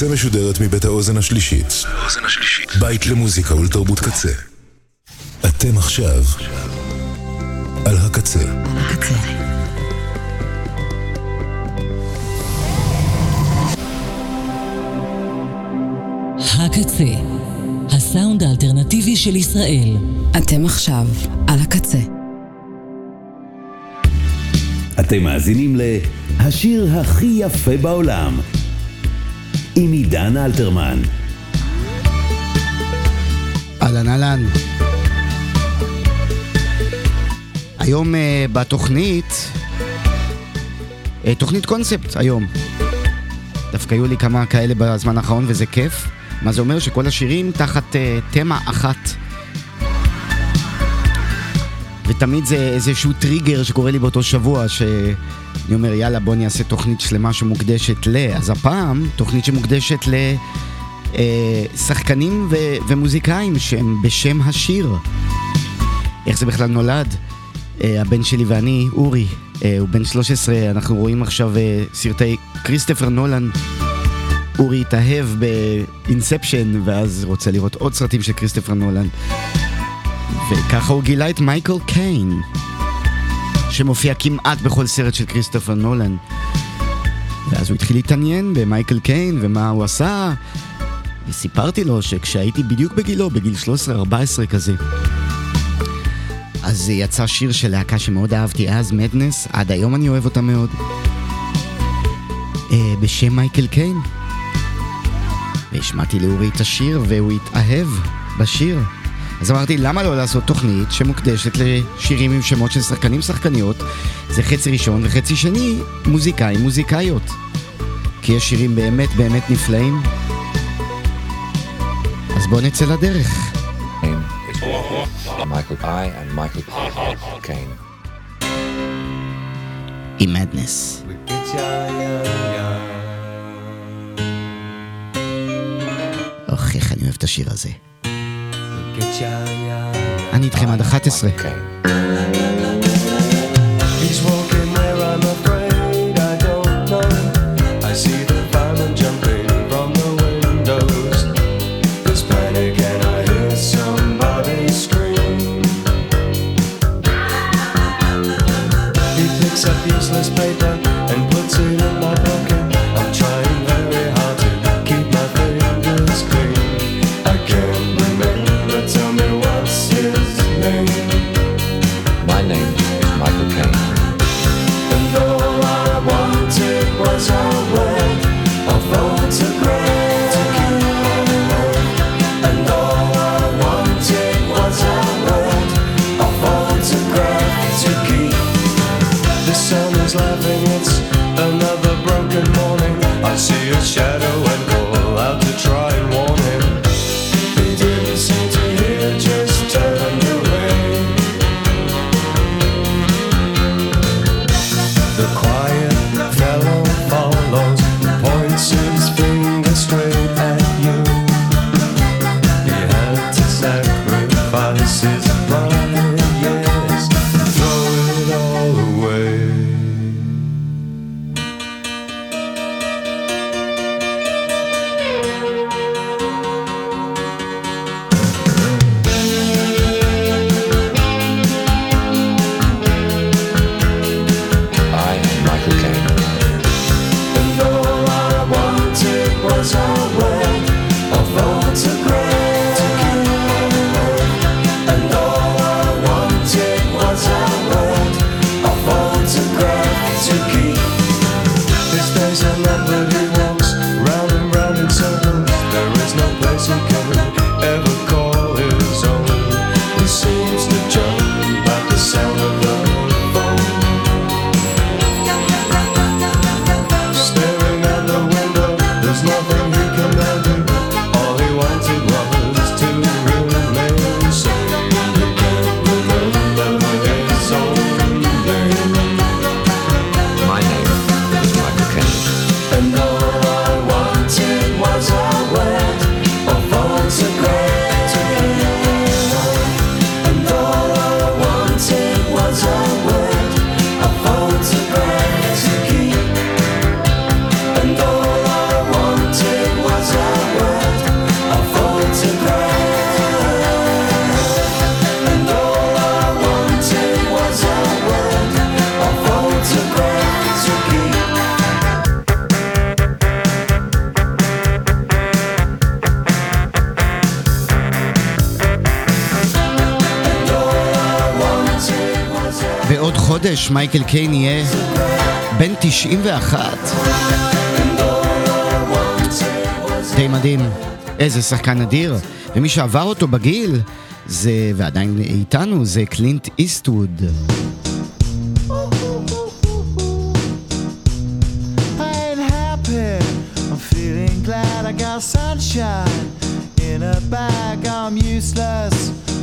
הקצה משודרת מבית האוזן השלישית. בית למוזיקה ולתרבות קצה. אתם עכשיו על הקצה. הקצה, הסאונד האלטרנטיבי של ישראל. אתם עכשיו על הקצה. אתם מאזינים ל"השיר הכי יפה בעולם" עם עידן אלתרמן. אהלן אהלן. היום uh, בתוכנית, uh, תוכנית קונספט היום. דווקא היו לי כמה כאלה בזמן האחרון וזה כיף. מה זה אומר? שכל השירים תחת uh, תמה אחת. ותמיד זה איזשהו טריגר שקורה לי באותו שבוע, שאני אומר, יאללה, בוא אני אעשה תוכנית שלמה שמוקדשת ל... אז הפעם, תוכנית שמוקדשת לשחקנים ו... ומוזיקאים שהם בשם השיר. איך זה בכלל נולד? אה, הבן שלי ואני, אורי, אה, הוא בן 13, אנחנו רואים עכשיו אה, סרטי כריסטופר נולן. אורי התאהב ב Inception, ואז רוצה לראות עוד סרטים של כריסטופר נולן. וככה הוא גילה את מייקל קיין, שמופיע כמעט בכל סרט של כריסטופר נולן. ואז הוא התחיל להתעניין במייקל קיין ומה הוא עשה, וסיפרתי לו שכשהייתי בדיוק בגילו, בגיל 13-14 כזה, אז יצא שיר של להקה שמאוד אהבתי אז, מדנס, עד היום אני אוהב אותה מאוד, אה, בשם מייקל קיין. והשמעתי לאורי את השיר והוא התאהב בשיר. אז אמרתי, למה לא לעשות תוכנית שמוקדשת לשירים עם שמות של שחקנים שחקניות? זה חצי ראשון וחצי שני, מוזיקאים מוזיקאיות. כי יש שירים באמת באמת נפלאים. אז בואו נצא לדרך. עם מדנס. אוח, איך אני אוהב את השיר הזה. אני איתכם עד 11. Caine. מייקל קיין יהיה בן 91. די מדהים. איזה שחקן אדיר. ומי שעבר אותו בגיל, זה, ועדיין איתנו, זה קלינט איסטווד. Sunshine in a bag. I'm useless,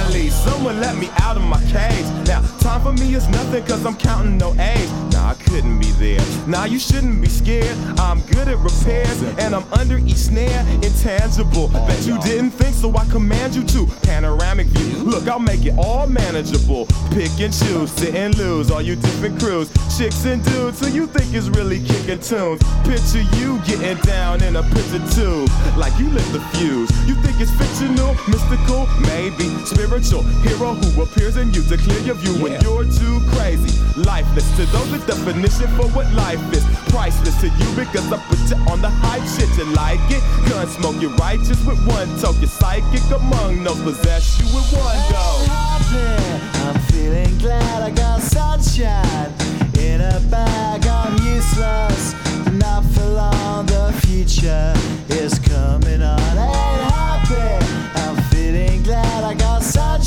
Finally, someone let me out of my cage. Now, time for me is nothing cause I'm counting no A's. Nah, I couldn't be there. Nah, you shouldn't be scared. I'm good at repairs and I'm under each snare. Intangible. Bet you didn't think so I command you to. Panoramic view. Look, I'll make it all manageable. Pick and choose, sit and lose. All you different crews, chicks and dudes who you think is really kicking tunes. Picture you getting down in a picture tube. Like you lit the fuse. You think it's fictional, mystical, maybe spiritual hero who appears in you to clear your view when you're too crazy. Lifeless to those the definition for what life is. Priceless to you because I put you on the hype shit. You like it? Gun smoke, you're righteous with one toke. You're psychic among no possess you with one go. I'm feeling glad I got sunshine in a bag. I'm useless, not for long. The future is coming on. Ain't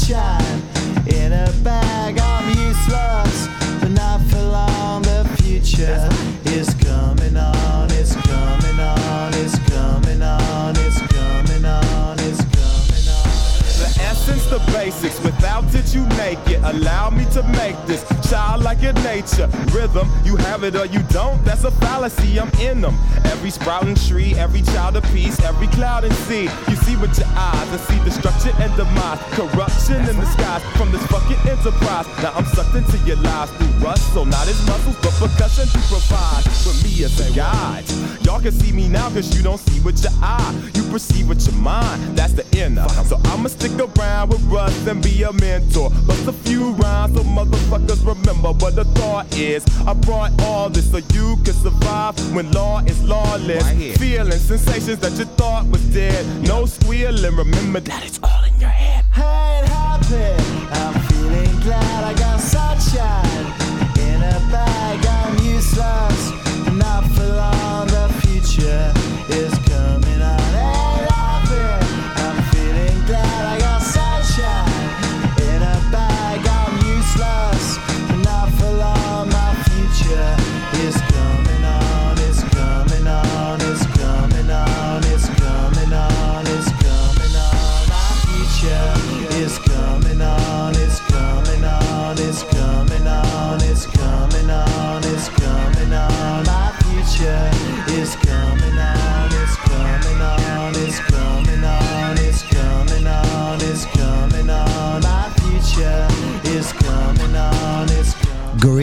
in a bag. Useless, but not for long. The future is coming on. It's coming on. It's coming on. It's coming on. It's coming on. The essence, the basics. Without it, you make it. Allow me to make this child like your nature. Rhythm, you have it or you don't. That's a fallacy. I'm in them. Every sprouting tree, every child of peace, every cloud and sea. You see with your eyes and see destruction and demise. Corruption in the skies from this fucking enterprise. Now I'm sucked into your lies through rust. So not as muscles, but percussion to provide for me as a guide. Y'all can see me now cause you don't see with your eye. You perceive with your mind. That's the inner. So I'ma stick around with Russ and be a mentor. Bust a few rhymes so motherfuckers remember what the thought is. I brought all this so you can survive when law is lawless. Feeling sensations that you thought was dead. No squealing. Remember that it's all in your head. ain't happy. I'm feeling glad I got sunshine in a bag. I'm useless, not for long. The future is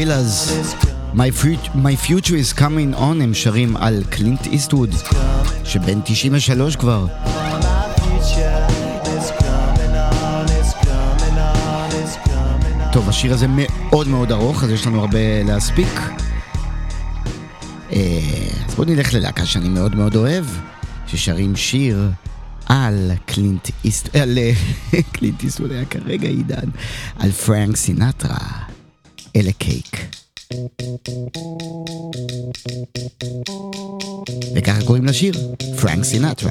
גורילאז. My, My future is coming on הם שרים על קלינט איסטווד, שבן 93 כבר. טוב, השיר הזה מאוד מאוד ארוך, אז יש לנו הרבה להספיק. אה, אז בואו נלך ללהקה שאני מאוד מאוד אוהב, ששרים שיר על קלינט איסט... על אה, קלינט איסטווד היה כרגע עידן, על פרנק סינטרה. אלה קייק. וככה קוראים לשיר, פרנק סינטרה.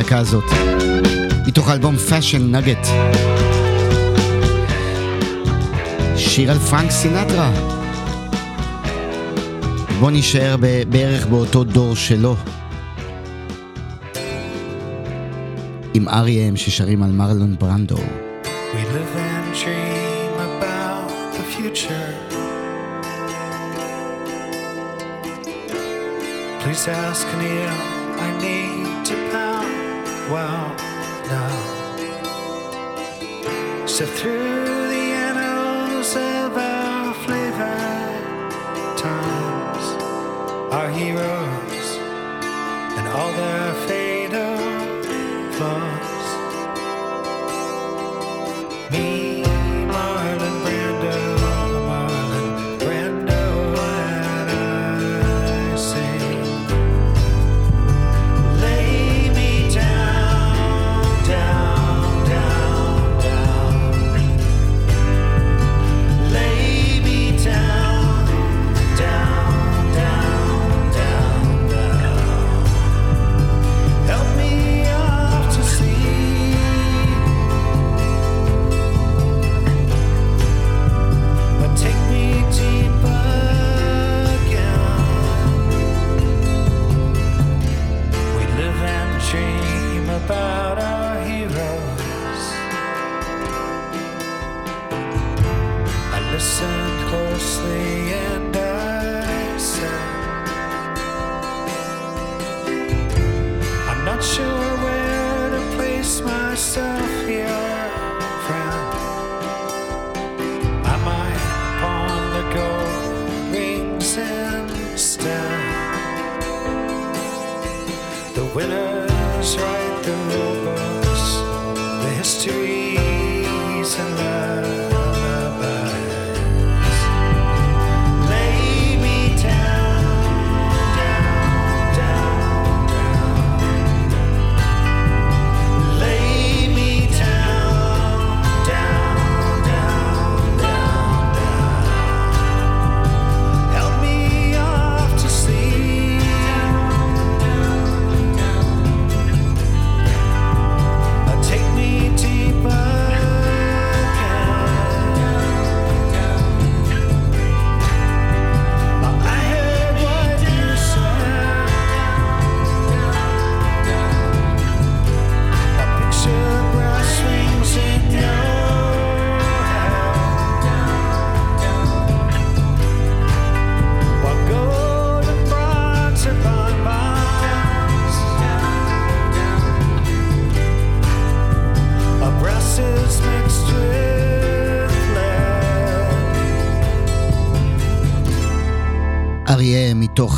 הלהקה הזאת. מתוך האלבום Fashion Nugget. שיר על פרנק סינטרה. בוא נישאר בערך באותו דור שלו. עם אריה ששרים על מרלון ברנדו. Please ask Neil, Well, now. Sift through the annals of our flavored times, our heroes,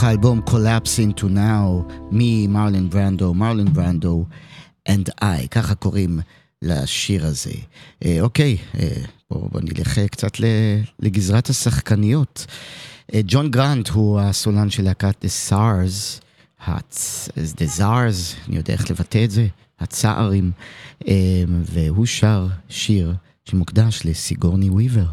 מתוך האלבום Collapse into Now ממרלין ברנדו, מרלין ברנדו and I, ככה קוראים לשיר הזה. אה, אוקיי, אה, בואו בוא נלך אה, קצת לגזרת השחקניות. אה, ג'ון גרנט הוא הסולן של להקת The SARS. The SARS, אני יודע איך לבטא את זה, הצערים, אה, והוא שר שיר שמוקדש לסיגורני וויבר.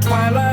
twilight.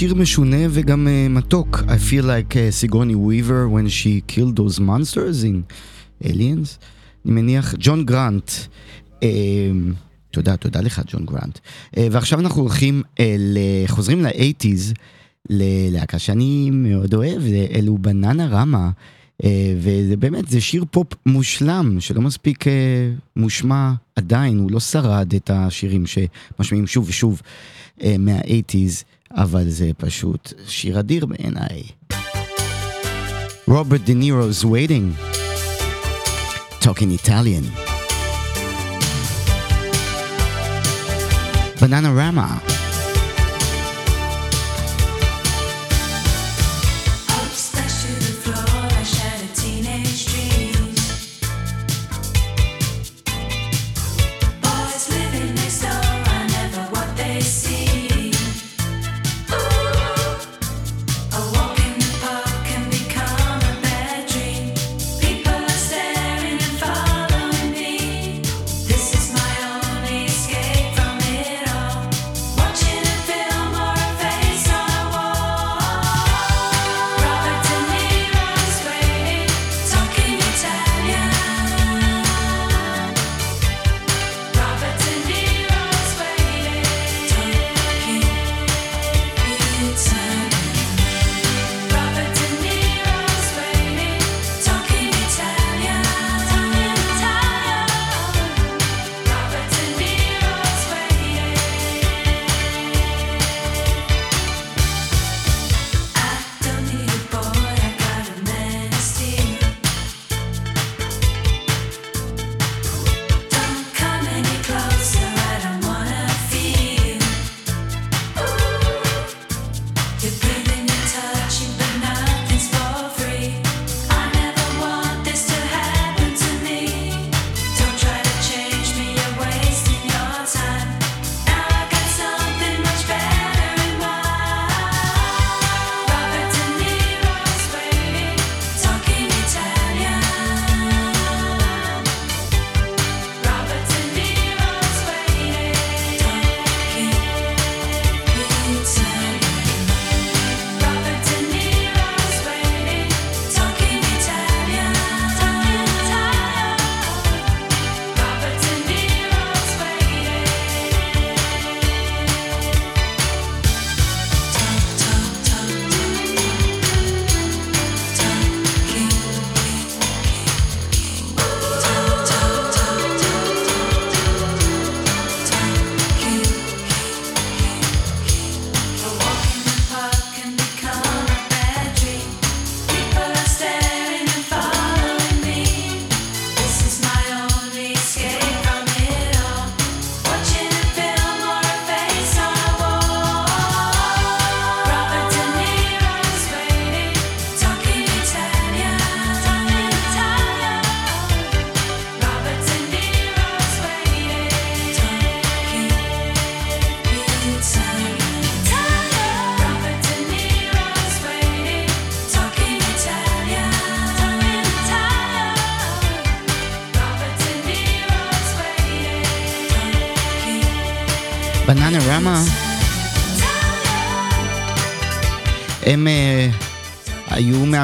שיר משונה וגם אה, מתוק, I feel like אה, סיגורני וויבר when she killed those monsters in Aliens, אני מניח, ג'ון גרנט. אמ, תודה, תודה לך, ג'ון גרנט. אה, ועכשיו אנחנו הולכים, חוזרים לאייטיז, ללהקה שאני מאוד אוהב, אלו בננרמה, וזה באמת, זה שיר פופ מושלם, שלא מספיק מושמע עדיין, הוא לא שרד את השירים שמשמיעים שוב ושוב מהאייטיז. אבל זה פשוט שיר אדיר בעיניי. רוברט דה נירו's waiting. Talking Italian. Banana Rama.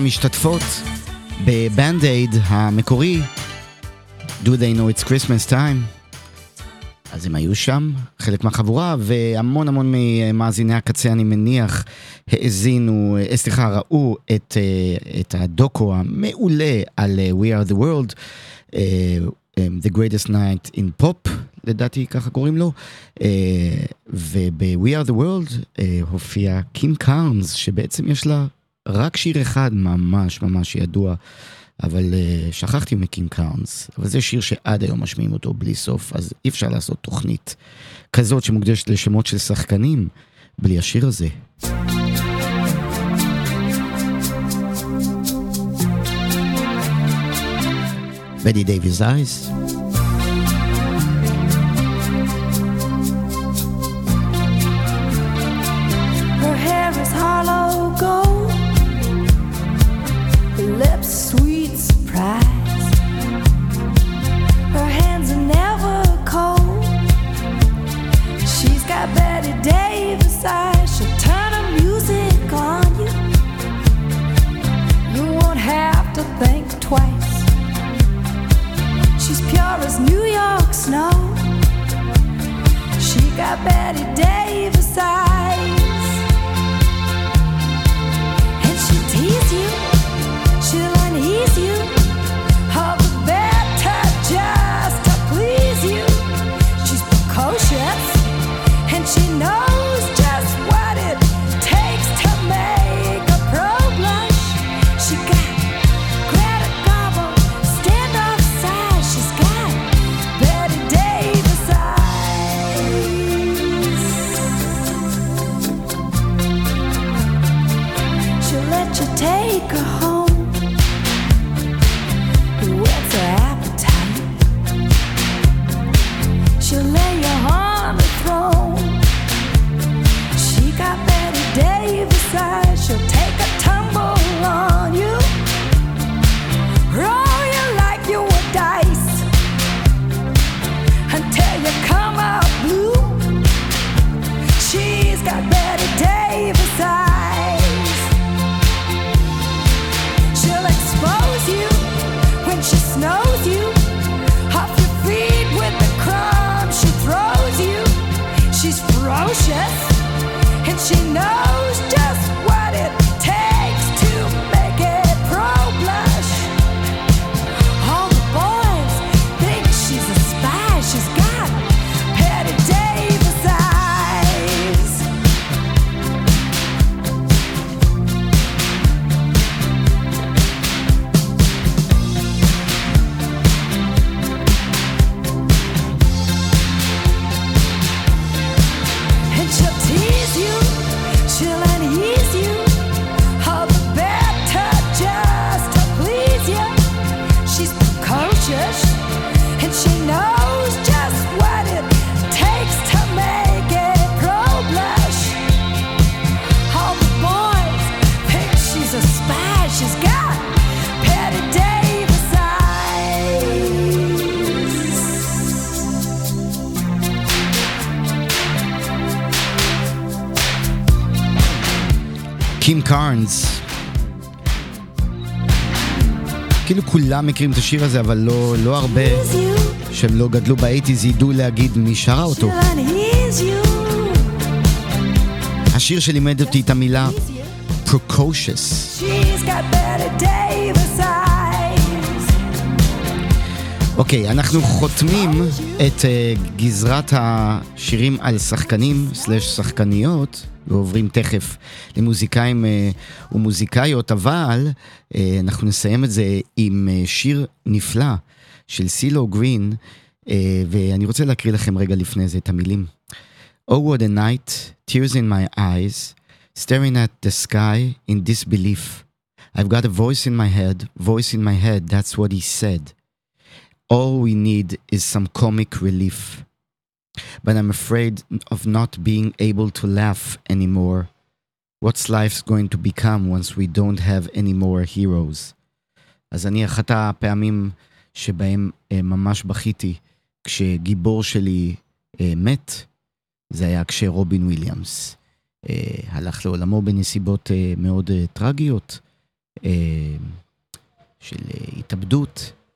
היו מהמשתתפות בבנד אייד המקורי, Do They Know It's Christmas Time. אז הם היו שם, חלק מהחבורה, והמון המון ממאזיני הקצה, אני מניח, האזינו, אה, סליחה, ראו את, אה, את הדוקו המעולה על אה, We are the world, The Greatest Night in Pop, לדעתי ככה קוראים לו, וב-We are the world הופיע קים קארנס, שבעצם יש לה רק שיר אחד ממש ממש ידוע. אבל אה, שכחתי מקים קארנס, אבל זה שיר שעד היום משמיעים אותו בלי סוף, אז אי אפשר לעשות תוכנית כזאת שמוקדשת לשמות של שחקנים בלי השיר הזה. Bette Davis Eyes. She knows כאילו כולם מכירים את השיר הזה, אבל לא, לא הרבה שהם לא גדלו באייטיז ידעו להגיד מי שרה אותו. השיר שלימד אותי את המילה precocious. אוקיי, אנחנו חותמים את uh, גזרת השירים על שחקנים סלש שחקניות, ועוברים תכף למוזיקאים uh, ומוזיקאיות, אבל uh, אנחנו נסיים את זה עם uh, שיר נפלא של סילו גרין, uh, ואני רוצה להקריא לכם רגע לפני זה את המילים. Oh what a night, tears in my eyes, staring at the sky in disbelief. I've got a voice in my head, voice in my head, that's what he said. All we need is some comic relief. But I'm afraid of not being able to laugh anymore. What's life going to become once we don't have any more heroes? אז אני אחת הפעמים שבהם אה, ממש בכיתי כשגיבור שלי אה, מת, זה היה כשרובין וויליאמס אה, הלך לעולמו בנסיבות אה, מאוד אה, טרגיות אה, של אה, התאבדות,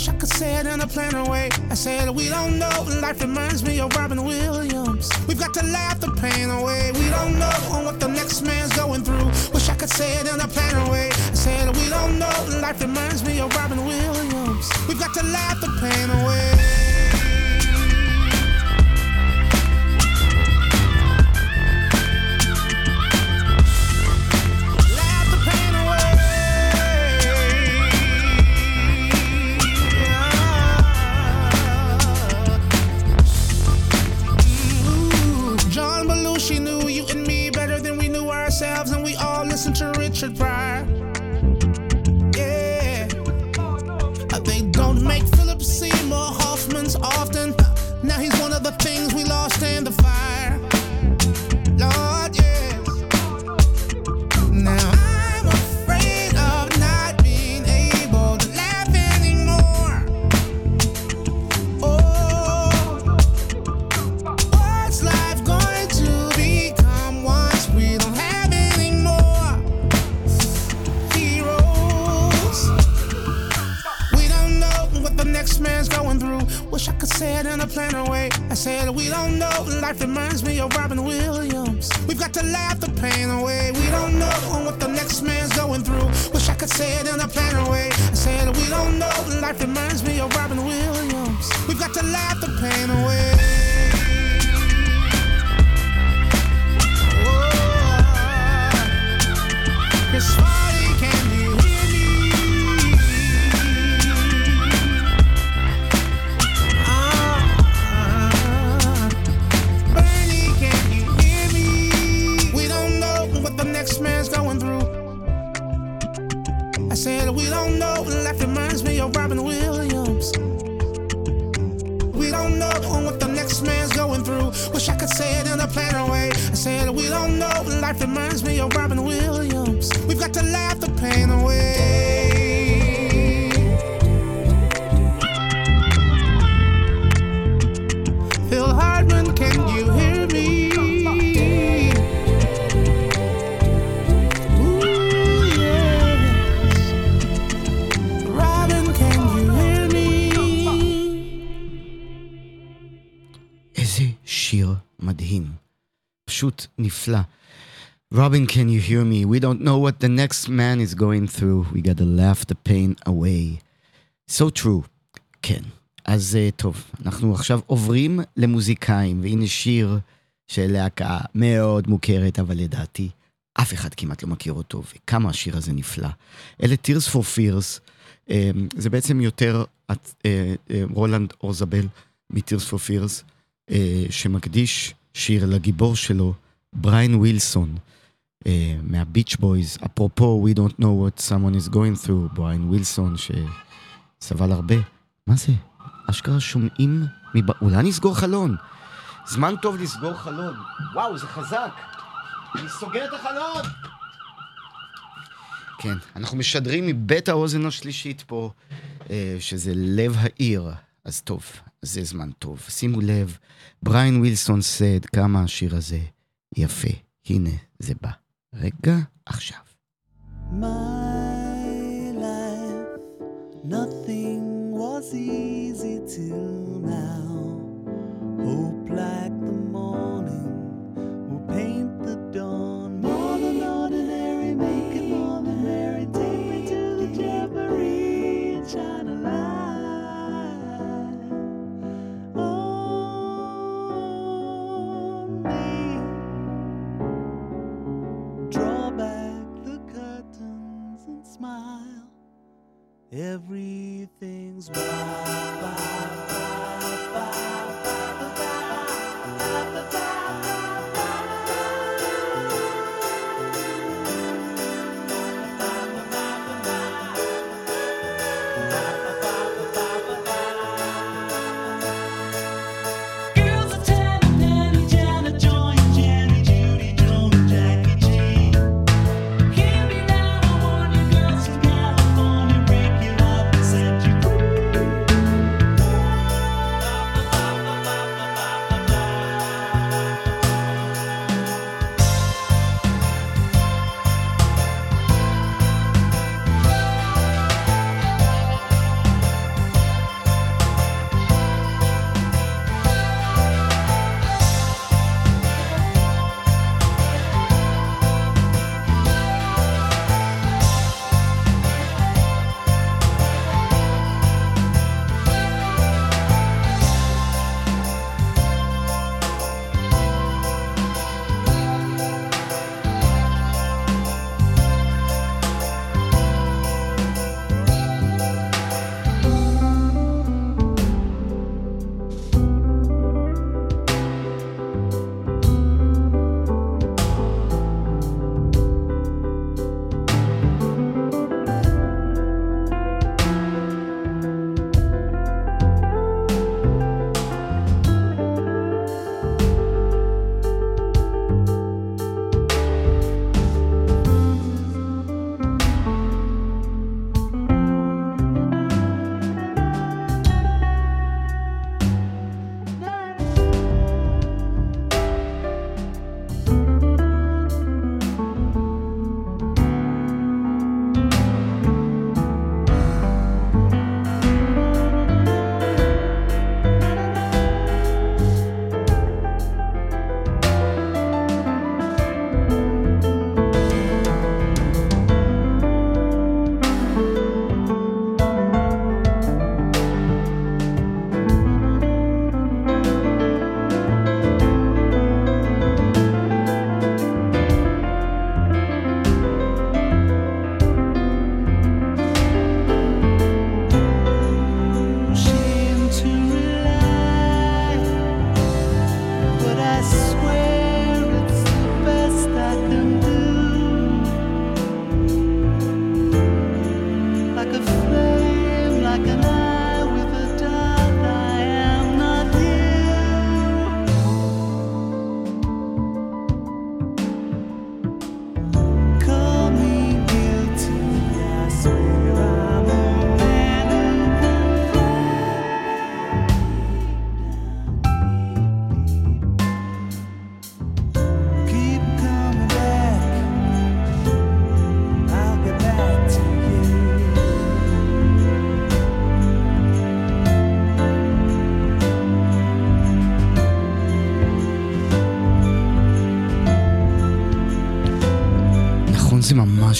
Wish I could say it in a plainer way. I said we don't know. Life reminds me of Robin Williams. We've got to laugh the pain away. We don't know what the next man's going through. Wish I could say it in a plainer way. I said we don't know. Life reminds me of Robin Williams. We've got to laugh the pain away. we don't know. Life reminds me of Robin Williams. We've got to laugh the pain away. Phil Hardman, can you hear me? Ooh, yes. Robin, can you hear me? איזה שיר מדהים. פשוט נפלא. Robin, can you hear me? We don't know what the next man is going through. We gotta laugh the pain away. So true. כן. אז אה, טוב, אנחנו עכשיו עוברים למוזיקאים, והנה שיר של להקה מאוד מוכרת, אבל לדעתי אף אחד כמעט לא מכיר אותו, וכמה השיר הזה נפלא. אלה Tears for Fears, אה, זה בעצם יותר אה, רולנד אורזבל מ-Tears for Fears, שמקדיש שיר לגיבור שלו, בריין ווילסון, מהביץ' בויז. אפרופו, We don't know what someone is going through, בריין ווילסון, שסבל הרבה. מה זה? אשכרה שומעים מבא... אולי נסגור חלון. זמן טוב לסגור חלון. וואו, זה חזק. אני סוגר את החלון! כן, אנחנו משדרים מבית האוזן השלישית פה, אה, שזה לב העיר. אז טוב, זה זמן טוב. שימו לב, בריין ווילסון סד, כמה השיר הזה יפה. הנה, זה בא. רגע, עכשיו. My life, nothing was easy till now. Hope Everything's mine.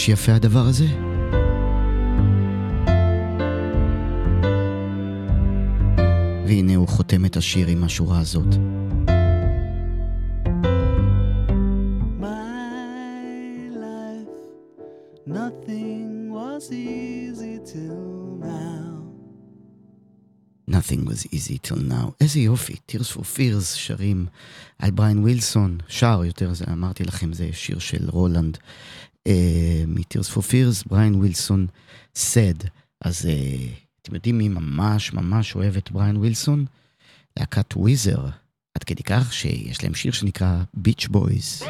ממש יפה הדבר הזה? והנה הוא חותם את השיר עם השורה הזאת. Nothing was easy till now. איזה יופי, Tears for Fears שרים על בריין ווילסון, שר יותר, זה אמרתי לכם, זה שיר של רולנד מ-Tears for Fears, בריין ווילסון said. אז אה, אתם יודעים מי ממש ממש אוהב את בריין ווילסון? להקת וויזר, עד כדי כך שיש להם שיר שנקרא ביץ' בויז.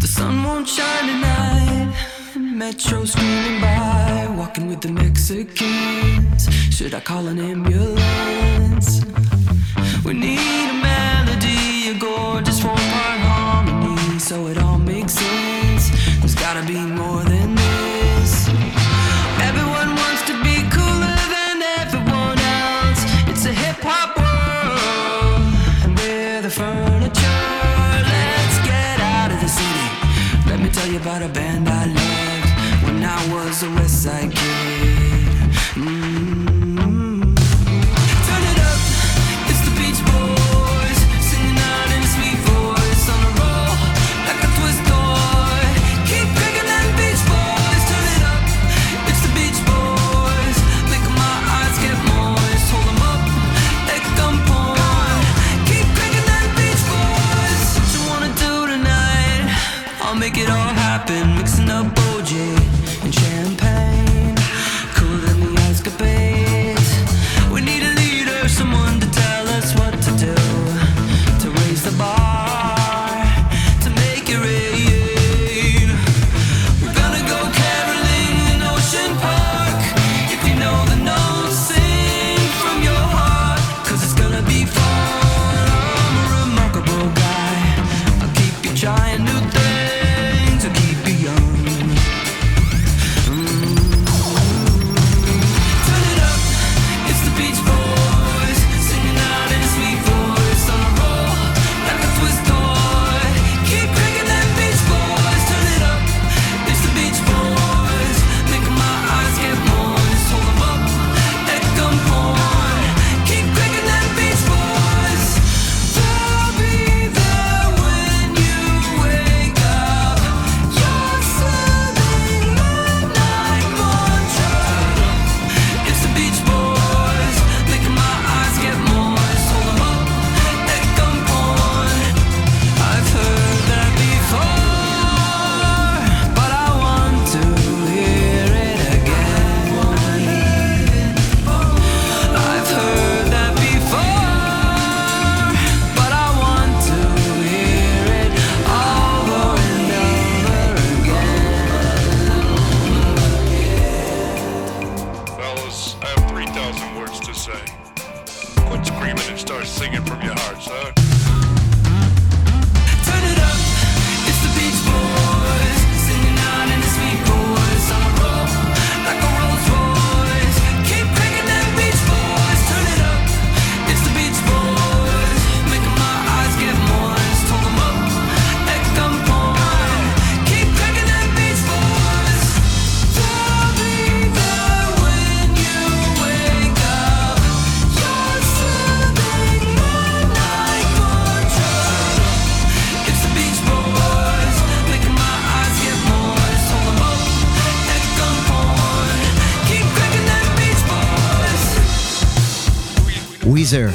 The sun won't shine. Metro screaming by, walking with the Mexicans. Should I call an ambulance? We need a melody, a gorgeous four part harmony, so it all makes sense. There's gotta be more than this. Everyone wants to be cooler than everyone else. It's a hip hop world, and we're the furniture. Let's get out of the city. Let me tell you about a band Weezer.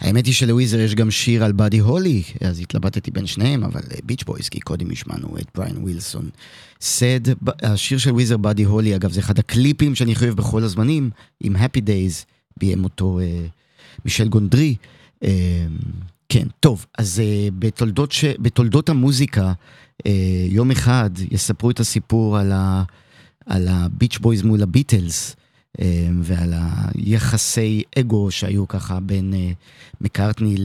האמת היא שלוויזר יש גם שיר על באדי הולי, אז התלבטתי בין שניהם, אבל אה, ביץ' בויז, כי קודם השמענו את בריין ווילסון. said, השיר של וויזר באדי הולי, אגב, זה אחד הקליפים שאני אוהב בכל הזמנים, עם Happy Days, ביים אותו אה, מישל גונדרי. אה, כן, טוב, אז אה, בתולדות, ש... בתולדות המוזיקה, אה, יום אחד יספרו את הסיפור על, ה, על הביץ' בויז מול הביטלס. אה, ועל היחסי אגו שהיו ככה בין אה, מקארטני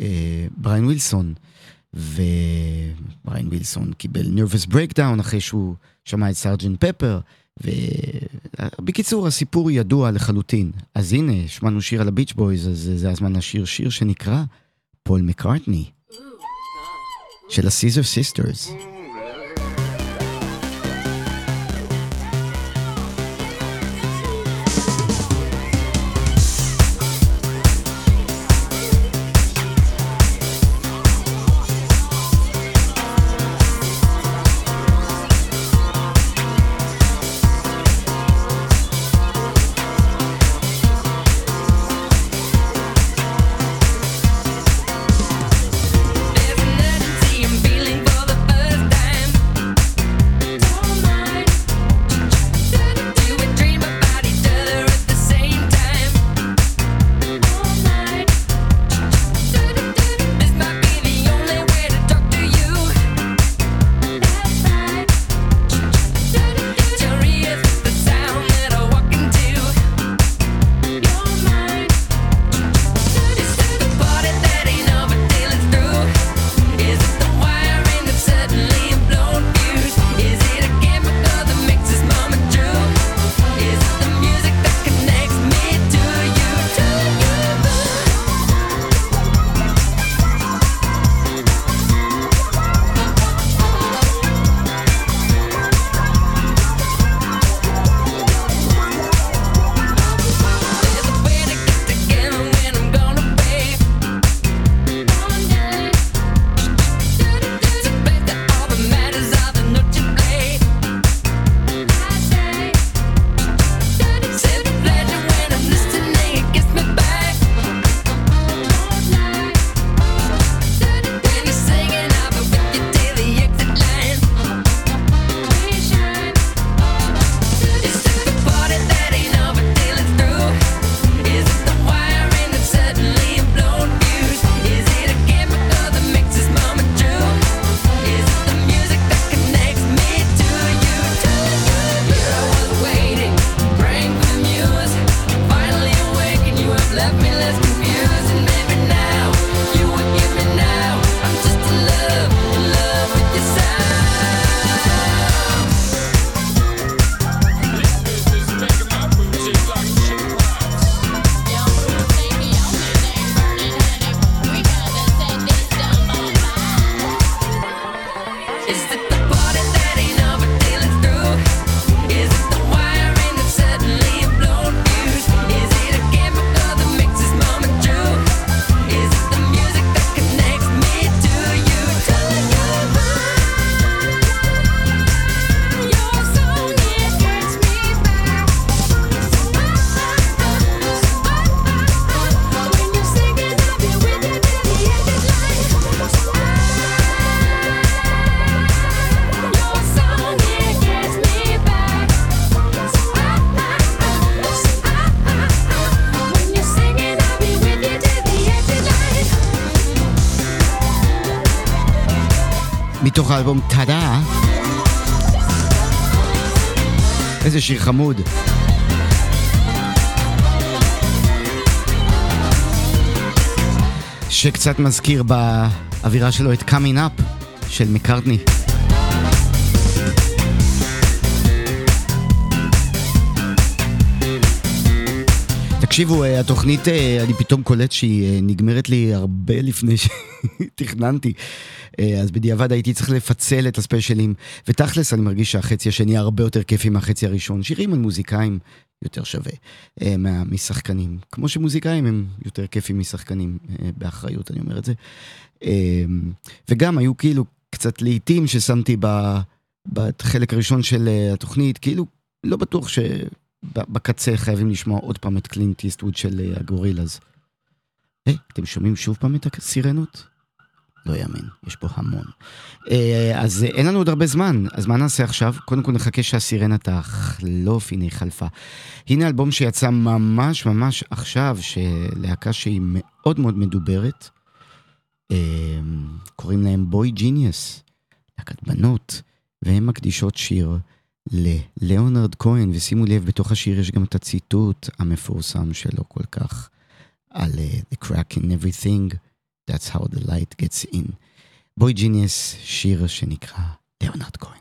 לבריין ווילסון. ובריין ווילסון קיבל nervous breakdown אחרי שהוא שמע את סארג'נט פפר. ובקיצור, הסיפור ידוע לחלוטין. אז הנה, שמענו שיר על הביץ' בויז, אז זה הזמן לשיר שיר שנקרא פול מקארטני. של הסיזר סיסטרס. שיר חמוד. שקצת מזכיר באווירה שלו את Coming Up של מקארטני. תקשיבו, אה, התוכנית, אה, אני פתאום קולט שהיא אה, נגמרת לי הרבה לפני שתכננתי. אה, אז בדיעבד הייתי צריך לפצל את הספיישלים, ותכלס אני מרגיש שהחצי השני הרבה יותר כיפי מהחצי הראשון. שירים על מוזיקאים יותר שווה אה, משחקנים. כמו שמוזיקאים הם יותר כיפים משחקנים, אה, באחריות אני אומר את זה. וגם היו כאילו קצת לעיתים ששמתי בחלק הראשון של התוכנית, כאילו לא בטוח שבקצה חייבים לשמוע עוד פעם את קלינט איסטווד של הגורילאז. היי, אתם שומעים שוב פעם את הסירנות? לא יאמן, יש פה המון. אה, אז אין לנו עוד הרבה זמן, אז מה נעשה עכשיו? קודם כל נחכה שהסירנה תחלוף, הנה היא חלפה. הנה אלבום שיצא ממש ממש עכשיו, שלהקה שהיא מאוד מאוד מדוברת. אה, קוראים להם בוי ג'יניוס, להקת בנות, והן מקדישות שיר לליאונרד כהן, ושימו לב, בתוך השיר יש גם את הציטוט המפורסם שלו כל כך, על אה, The crack in everything, that's how the light gets in. בוי ג'יניוס, שיר שנקרא ליאונרד כהן.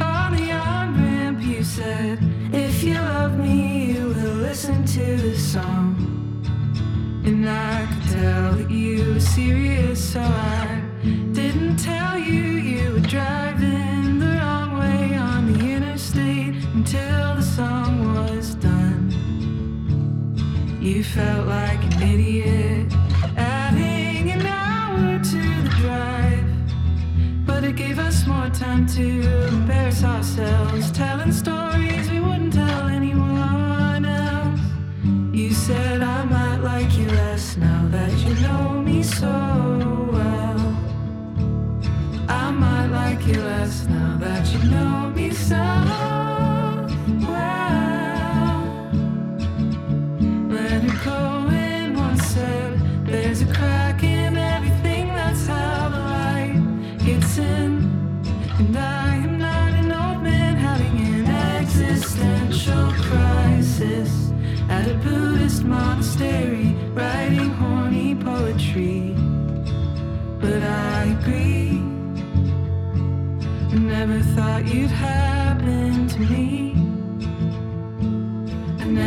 On the on ramp, you said, If you love me, you will listen to this song. And I could tell that you were serious, so I didn't tell you You felt like an idiot, adding an hour to the drive. But it gave us more time to embarrass ourselves, telling stories we wouldn't tell anyone else. You said I might like you less now that you know me so well. I might like you less now that you know me so well.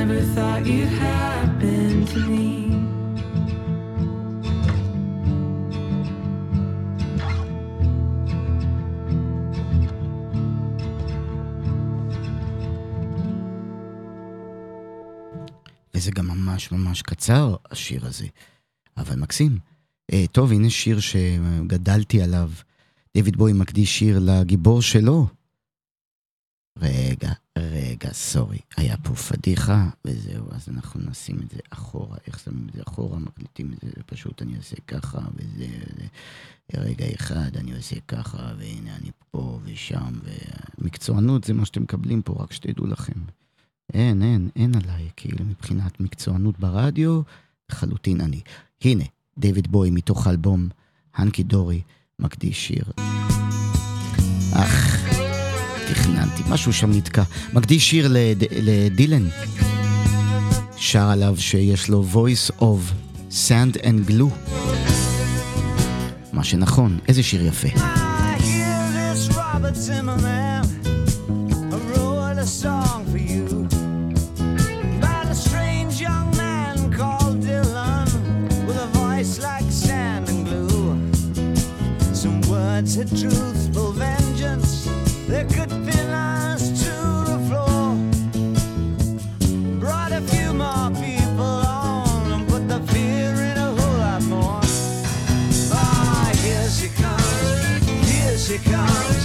Never thought you'd happen to me. וזה גם ממש ממש קצר, השיר הזה, אבל מקסים. אה, טוב, הנה שיר שגדלתי עליו. דויד בוי מקדיש שיר לגיבור שלו. רגע, רגע, סורי, היה פה פדיחה, וזהו, אז אנחנו נשים את זה אחורה. איך שמים את זה אחורה? מקליטים את זה, פשוט אני עושה ככה, וזה, וזה. רגע אחד אני עושה ככה, והנה אני פה ושם, ומקצוענות זה מה שאתם מקבלים פה, רק שתדעו לכם. אין, אין, אין עליי, כאילו, מבחינת מקצוענות ברדיו, לחלוטין אני. הנה, דיוויד בוי מתוך האלבום הנקי דורי מקדיש שיר. אך, תכננתי, משהו שם נתקע. מקדיש שיר לד, לדילן. שר עליו שיש לו voice of sand and glue. מה שנכון, איזה שיר יפה. I hear this Robert Zimmerman Words had truthful vengeance that could pin us to the floor. Brought a few more people on and put the fear in a whole lot more. Ah, here she comes, here she comes,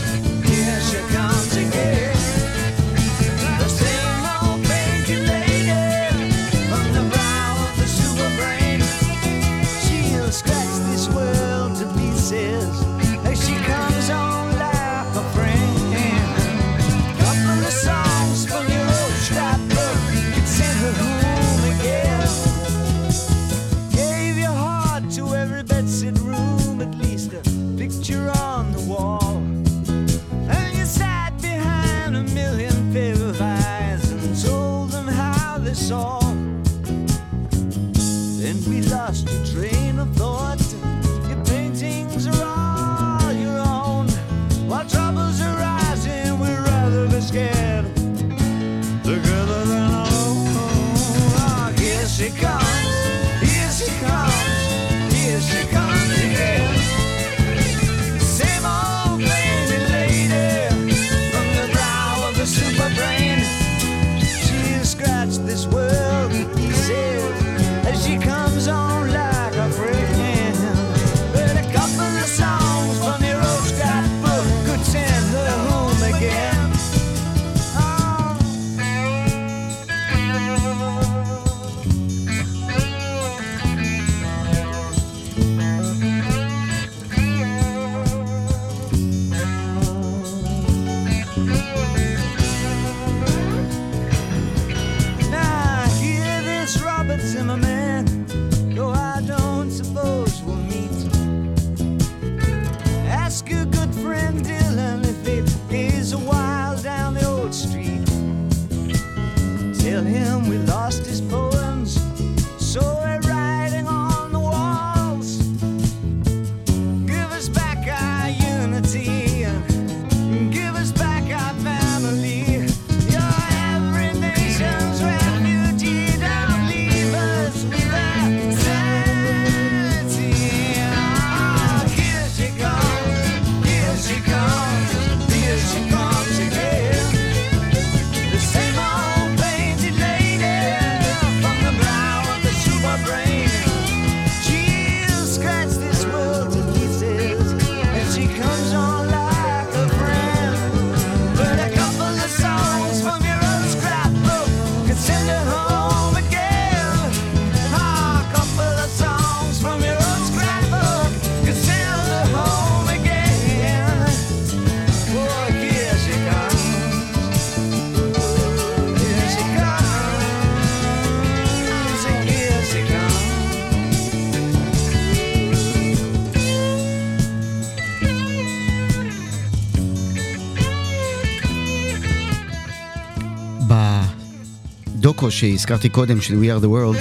שהזכרתי קודם, של We are the world,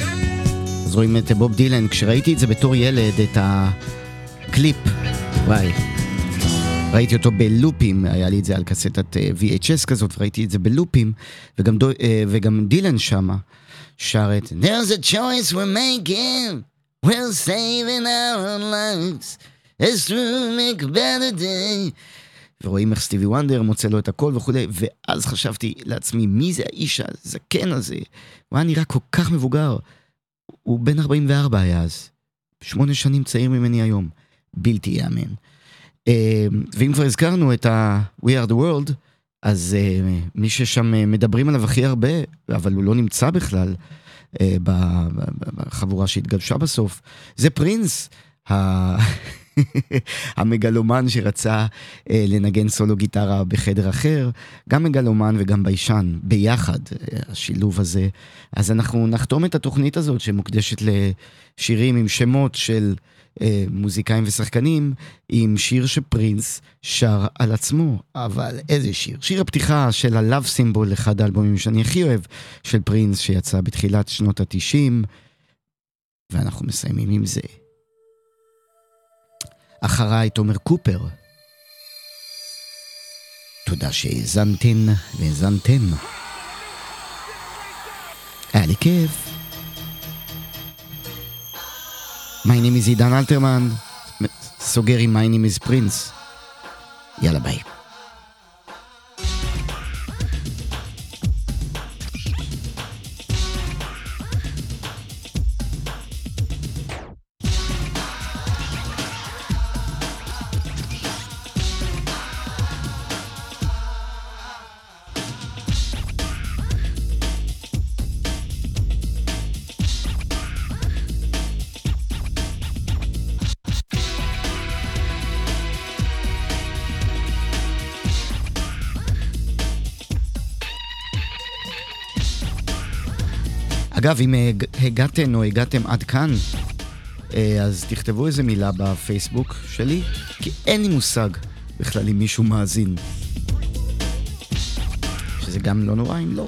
אז רואים את בוב דילן. כשראיתי את זה בתור ילד, את הקליפ, וואי, ראיתי אותו בלופים, היה לי את זה על קסטת אה, VHS כזאת, וראיתי את זה בלופים, וגם, דו, אה, וגם דילן שמה שר את There's a choice we're making, we're saving our lives, it's to make better day. ורואים איך סטיבי וונדר מוצא לו את הכל וכולי, ואז חשבתי לעצמי, מי זה האיש הזקן הזה? הוא היה נראה כל כך מבוגר. הוא בן 44 היה אז, שמונה שנים צעיר ממני היום. בלתי ייאמן. אה, ואם כבר הזכרנו את ה- We are the world, אז אה, מי ששם אה, מדברים עליו הכי הרבה, אבל הוא לא נמצא בכלל בחבורה שהתגבשה בסוף, זה פרינס. המגלומן שרצה אה, לנגן סולו גיטרה בחדר אחר, גם מגלומן וגם ביישן, ביחד, אה, השילוב הזה. אז אנחנו נחתום את התוכנית הזאת שמוקדשת לשירים עם שמות של אה, מוזיקאים ושחקנים, עם שיר שפרינס שר על עצמו. אבל איזה שיר? שיר הפתיחה של ה-Love Symbol, אחד האלבומים שאני הכי אוהב, של פרינס, שיצא בתחילת שנות ה-90, ואנחנו מסיימים עם זה. אחריי תומר קופר. תודה שהאזנתן והאזנתם. היה לי כיף. My name is עידן אלתרמן, סוגר עם My name is פרינס. יאללה ביי. אגב, אם הג- הגעתן או הגעתם עד כאן, אה, אז תכתבו איזה מילה בפייסבוק שלי, כי אין לי מושג בכלל אם מישהו מאזין. שזה גם לא נורא אם לא.